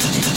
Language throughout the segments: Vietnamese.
Yeah.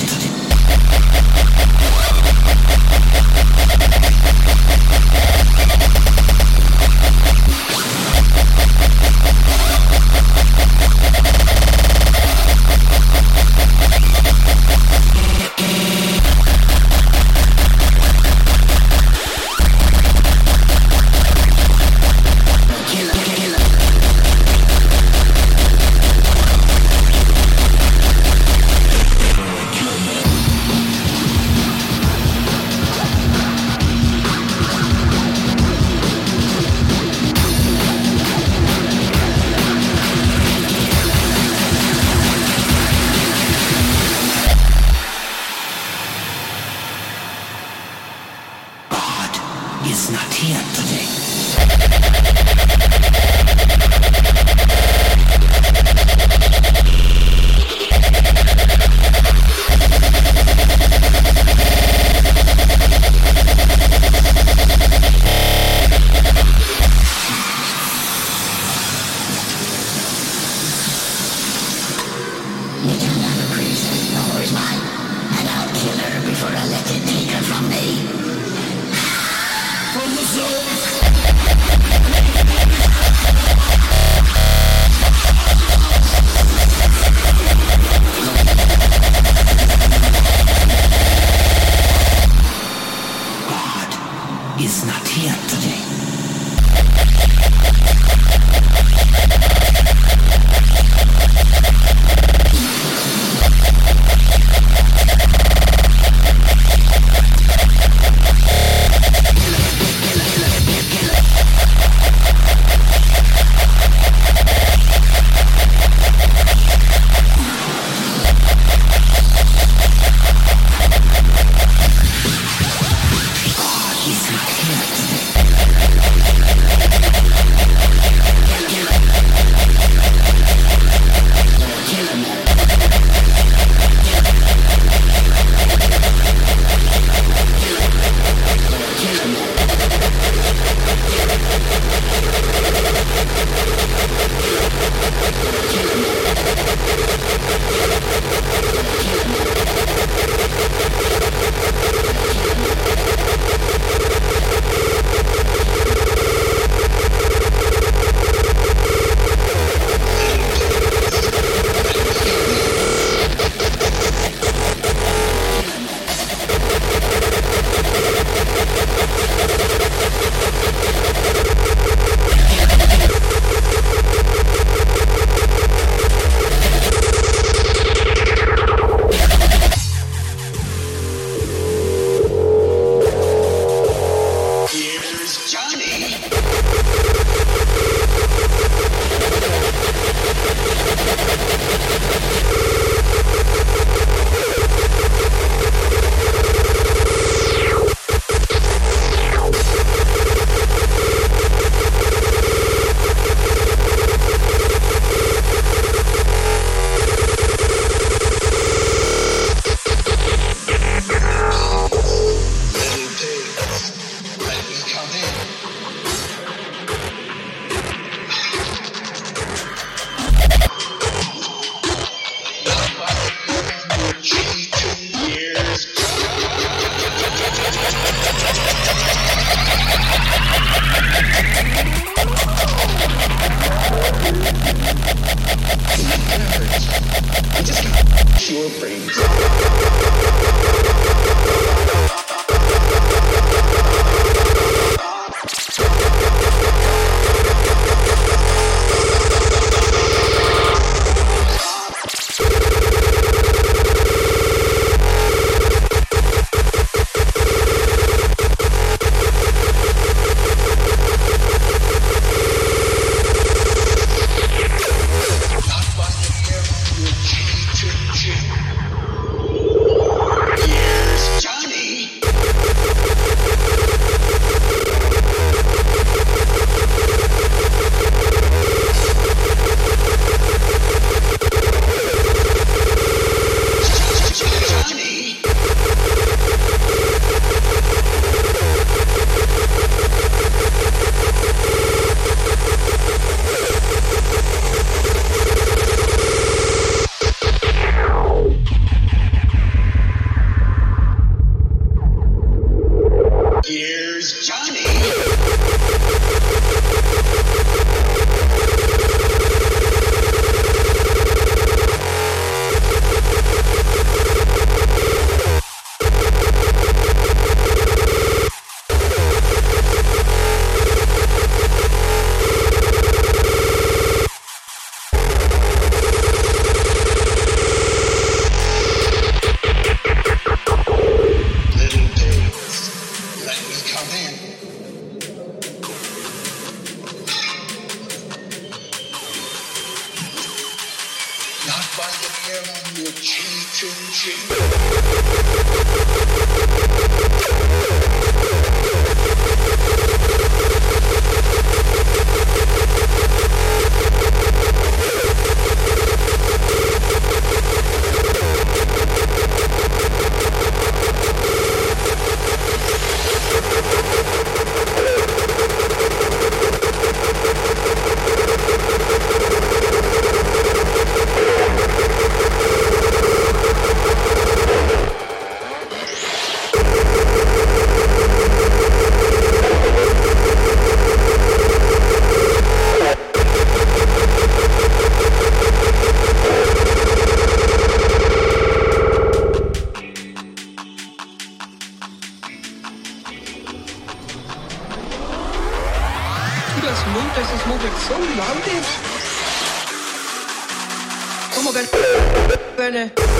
gonna.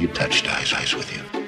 you touched eyes, eyes with you.